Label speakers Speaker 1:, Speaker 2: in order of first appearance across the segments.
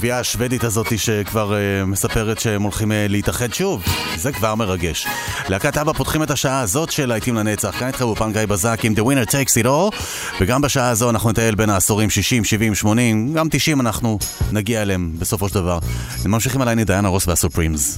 Speaker 1: הרביעייה השוודית הזאת שכבר uh, מספרת שהם הולכים uh, להתאחד שוב, זה כבר מרגש. להקת אבא פותחים את השעה הזאת של להיטים לנצח, כאן איתכם אופן גיא בזק עם The Winner Takes It All, וגם בשעה הזו אנחנו נטייל בין העשורים 60, 70, 80, גם 90 אנחנו נגיע אליהם בסופו של דבר. ממשיכים עליי דיאנה רוס והסופרימס.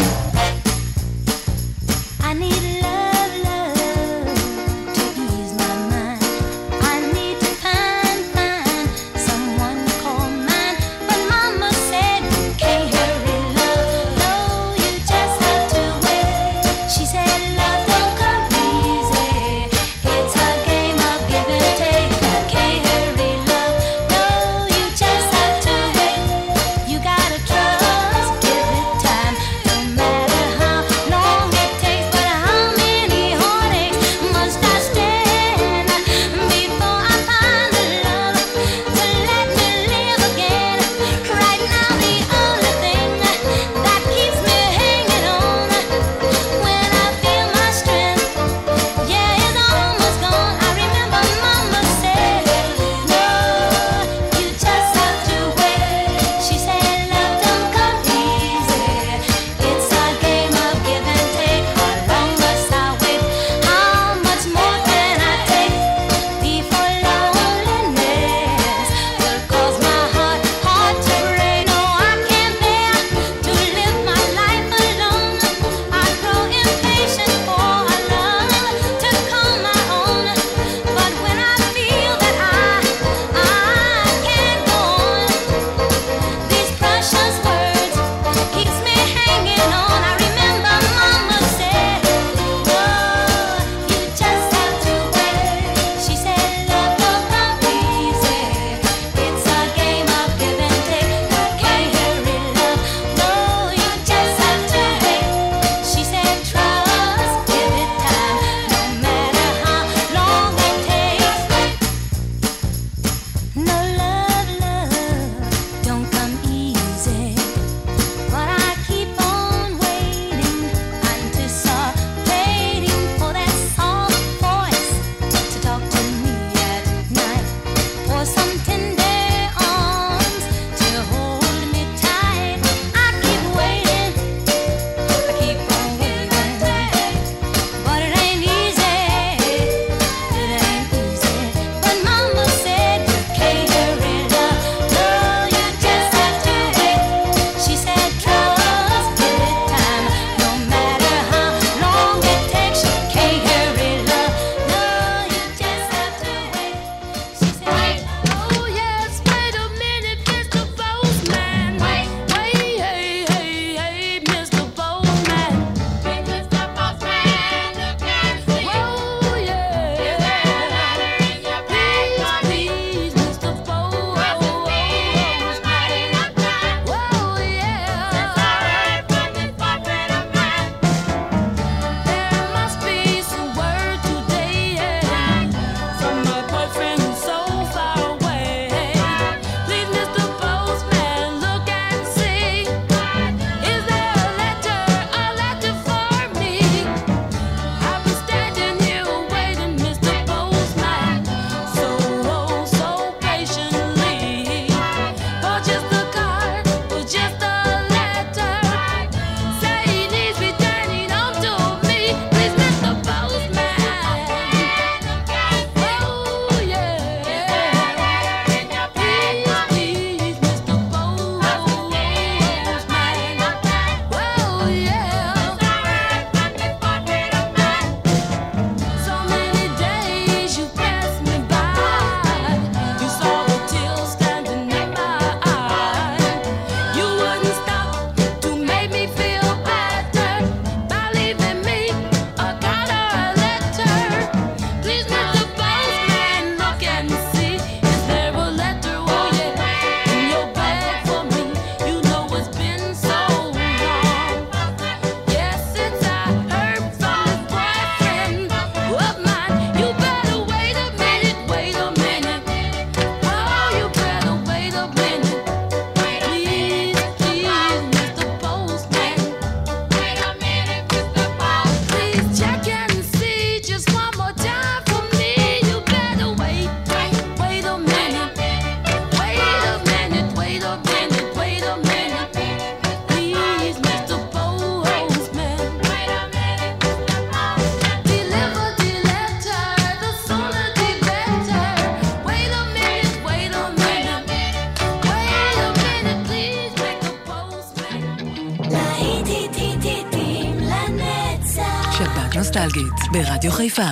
Speaker 2: רדיו חיפה.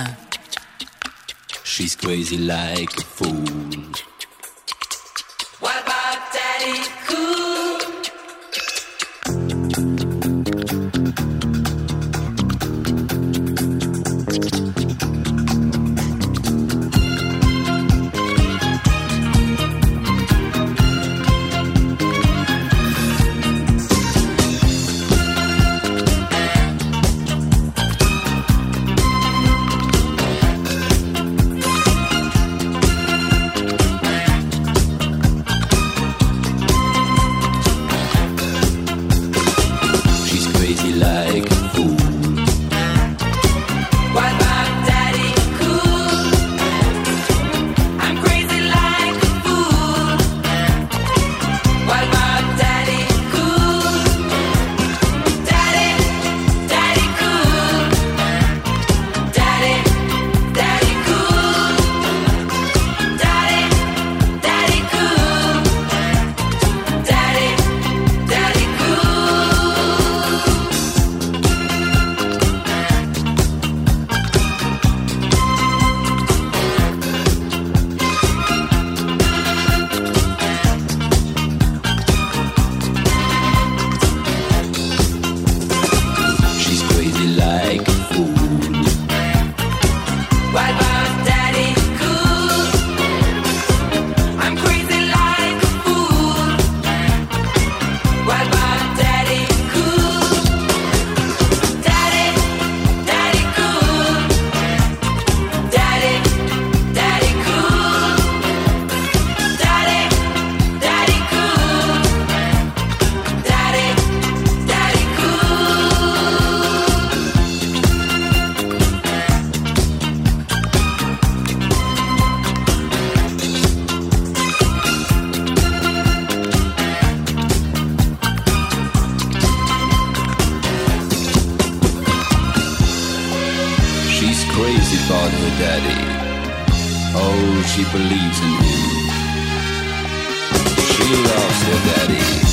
Speaker 3: She's crazy like God her daddy. Oh, she believes in him. She loves her daddy.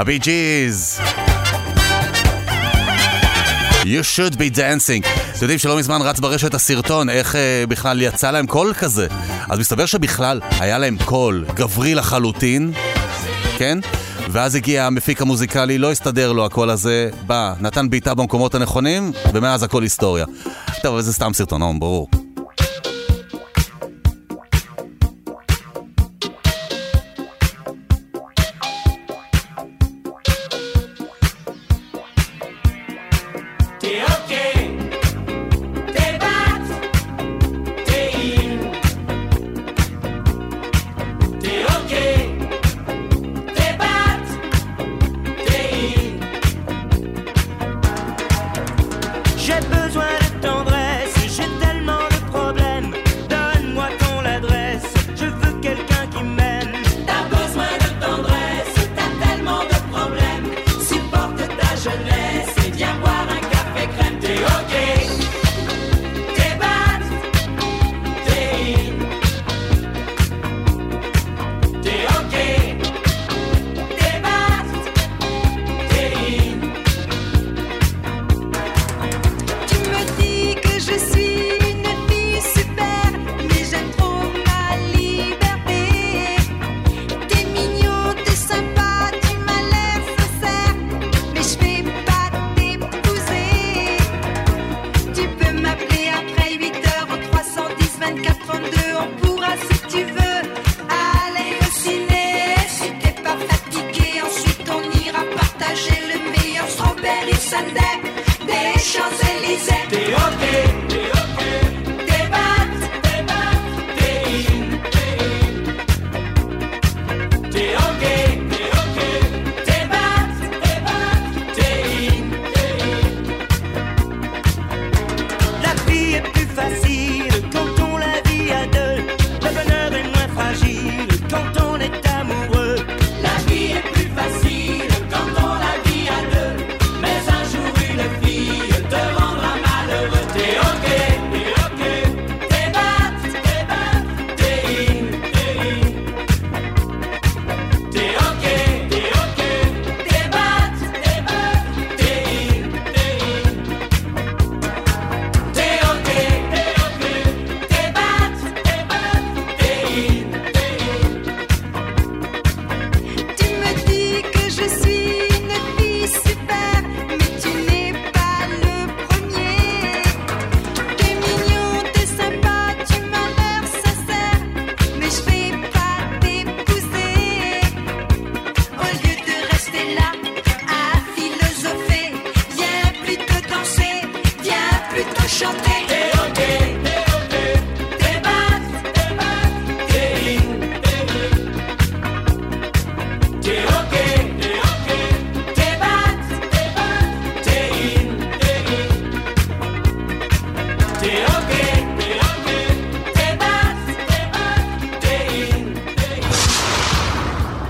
Speaker 4: הבי ג'יז. You should be dancing. אתם יודעים שלא מזמן רץ ברשת הסרטון איך אה, בכלל יצא להם קול כזה. אז מסתבר שבכלל היה להם קול גברי לחלוטין, כן? ואז הגיע המפיק המוזיקלי, לא הסתדר לו הקול הזה, בא, נתן בעיטה במקומות הנכונים, ומאז הכל היסטוריה. טוב, אבל זה סתם סרטון, ברור.
Speaker 3: Sunday des Champs-Élysées.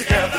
Speaker 5: together.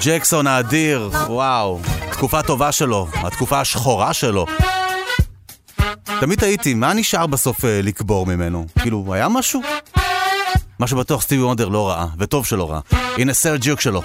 Speaker 5: ג'קסון האדיר, לא. וואו, תקופה טובה שלו, התקופה השחורה שלו. תמיד הייתי, מה נשאר בסוף uh, לקבור ממנו? כאילו, היה משהו? מה שבטוח סטיבי וונדר לא ראה, וטוב שלא ראה. הנה סרג'יוק שלו.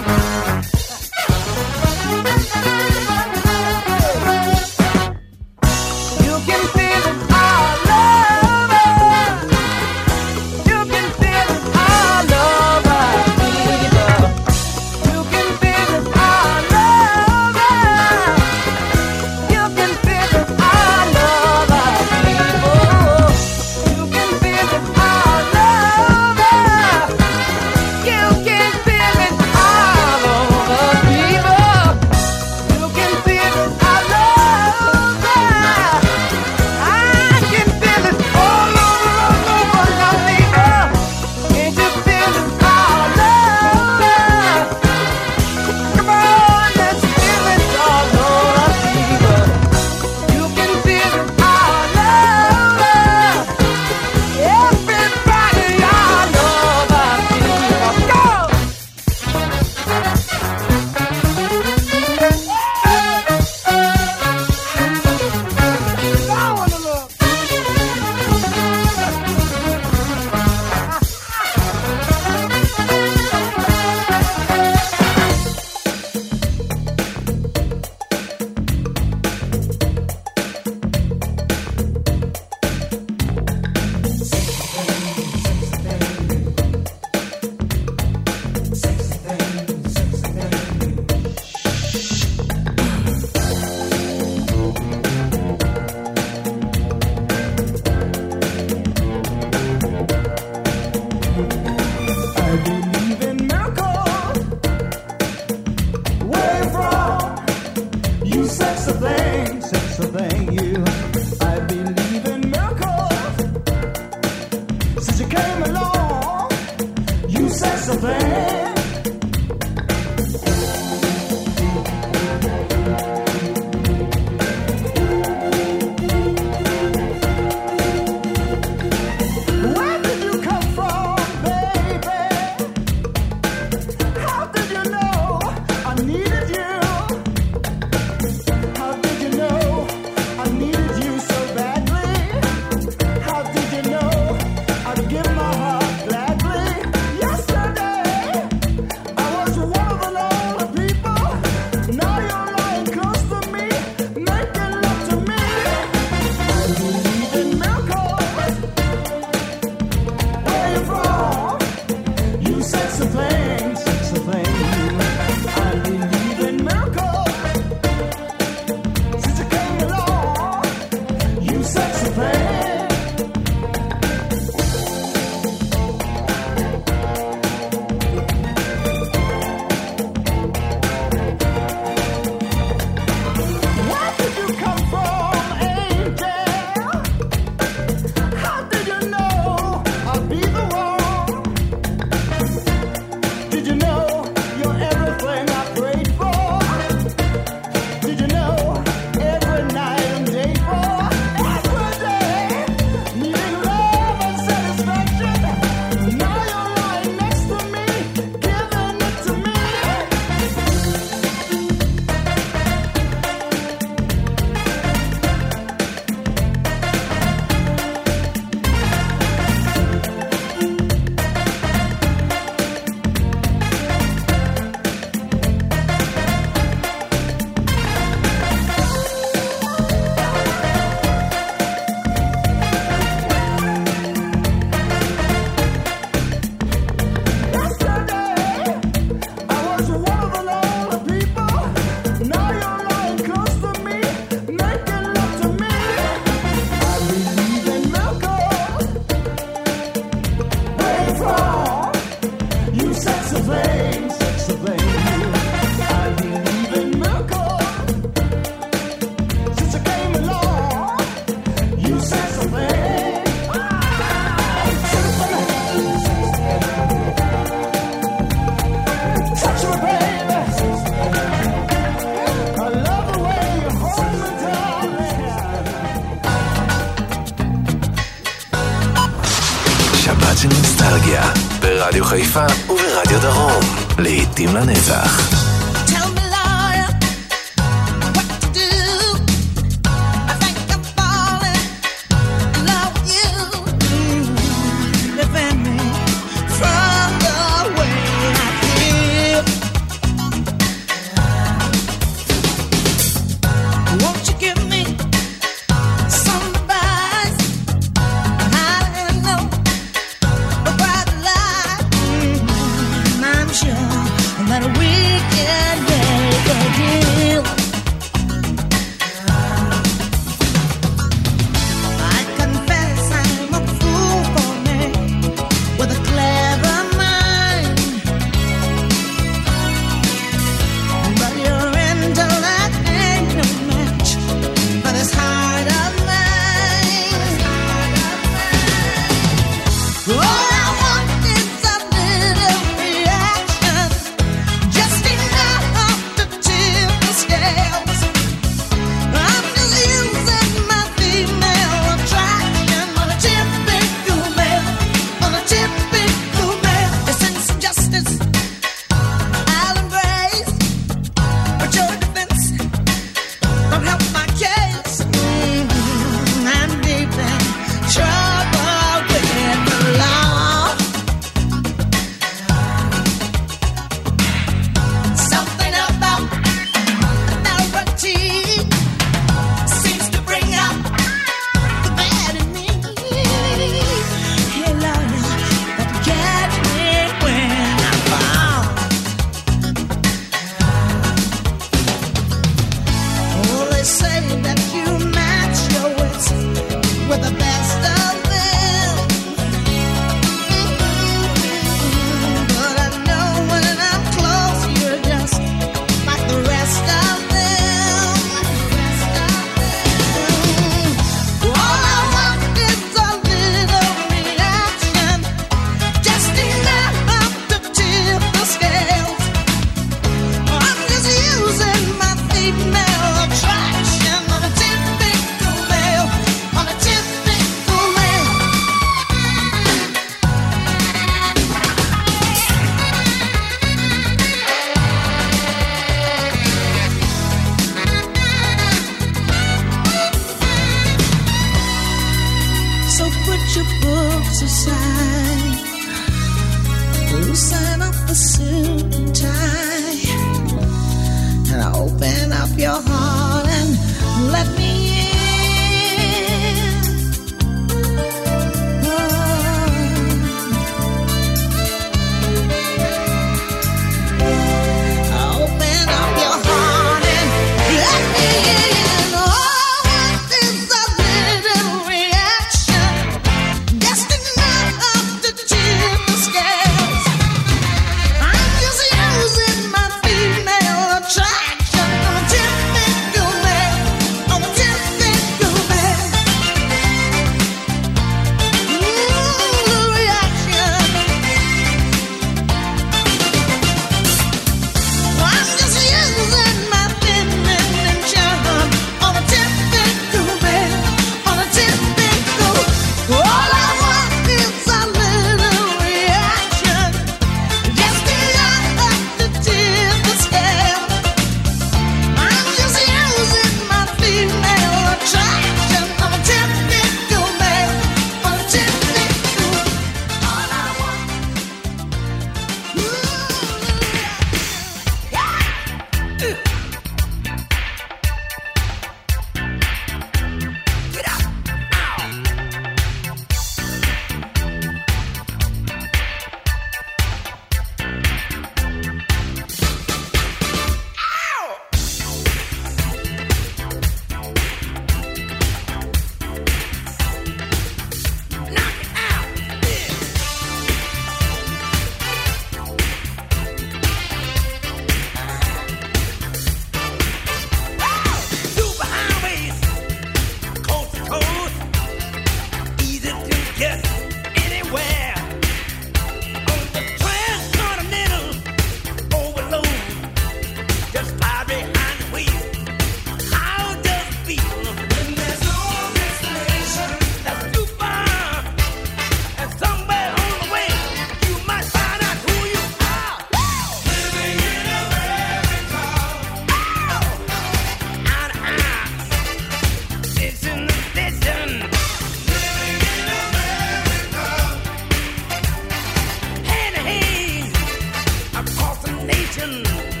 Speaker 6: Satan.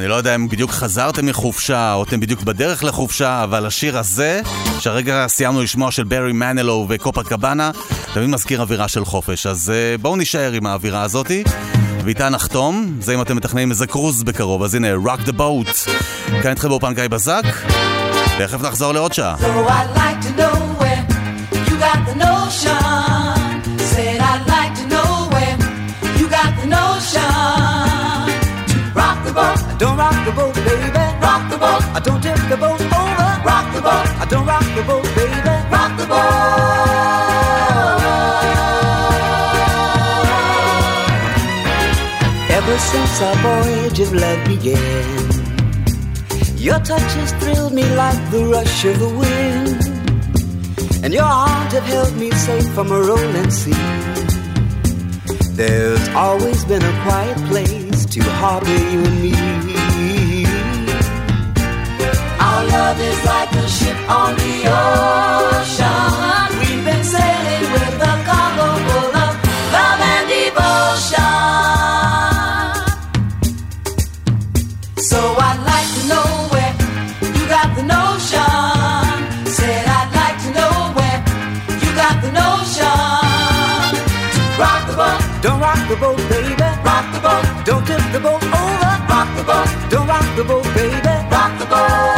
Speaker 7: אני לא יודע אם בדיוק חזרתם מחופשה או אתם בדיוק בדרך לחופשה, אבל השיר הזה, שהרגע סיימנו לשמוע של ברי מנלו וקופה קבאנה, תמיד מזכיר אווירה של חופש. אז אה, בואו נישאר עם האווירה הזאתי, ואיתה נחתום. זה אם אתם מתכננים איזה קרוז בקרוב, אז הנה, Rock the Boat. כאן איתכם באופן גיא בזק, תכף נחזור לעוד שעה.
Speaker 8: So Don't tip the boat over. Rock the boat, I don't rock the boat, baby. Rock the boat. Ever since our voyage of love began. Your touch has thrilled me like the rush of the wind, and your arms have held me safe from a rolling sea. There's always been a quiet place to harbor you and me. Love is like a ship on the ocean. We've been sailing with a cargo full of love and devotion. So I'd like to know where you got the notion. Said I'd like to know where you got the notion. Rock the boat, don't rock the boat, baby. Rock the boat, don't tip the boat over. Rock the boat, don't rock the boat, baby. Rock the boat.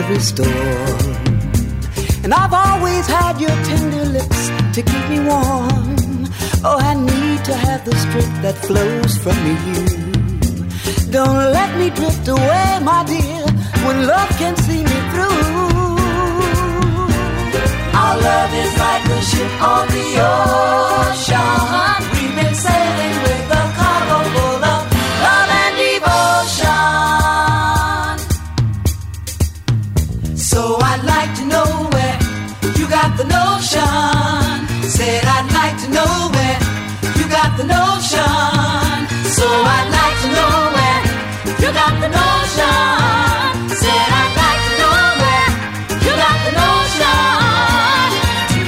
Speaker 8: Every storm. And I've always had your tender lips to keep me warm. Oh, I need to have the strength that flows from you. Don't let me drift away, my dear, when love can see me through. Our love is like a ship on the ocean. We've been sailing with notion. Said I'd like to know where you got the notion. So I'd like to know where you got the notion. Said I'd like to know where you got the notion.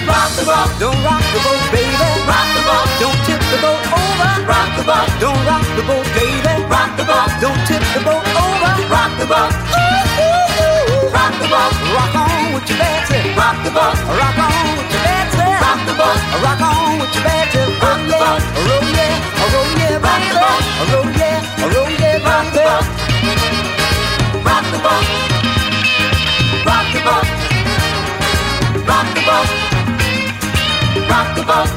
Speaker 8: Rock the boat, don't rock the boat, baby. Rock the boat, don't tip the boat over. Rock the boat, don't rock the boat, baby. Rock the boat, don't tip the boat over. Rock the boat, ooh, ooh, ooh. rock the boat, rock on your bad tip. Rock the boat, rock on with your bad tip. Rock the boat, rock on with your bad tip. Rock the boat, roll yeah, roll yeah, rock the boat, roll yeah, roll yeah, rock the boat. Rock the boat, rock the boat, rock the boat, rock the boat,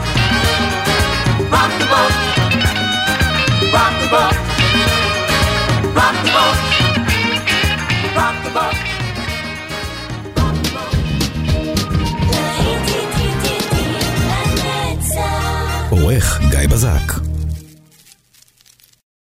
Speaker 8: rock the boat, rock the boat,
Speaker 9: עורך גיא בזק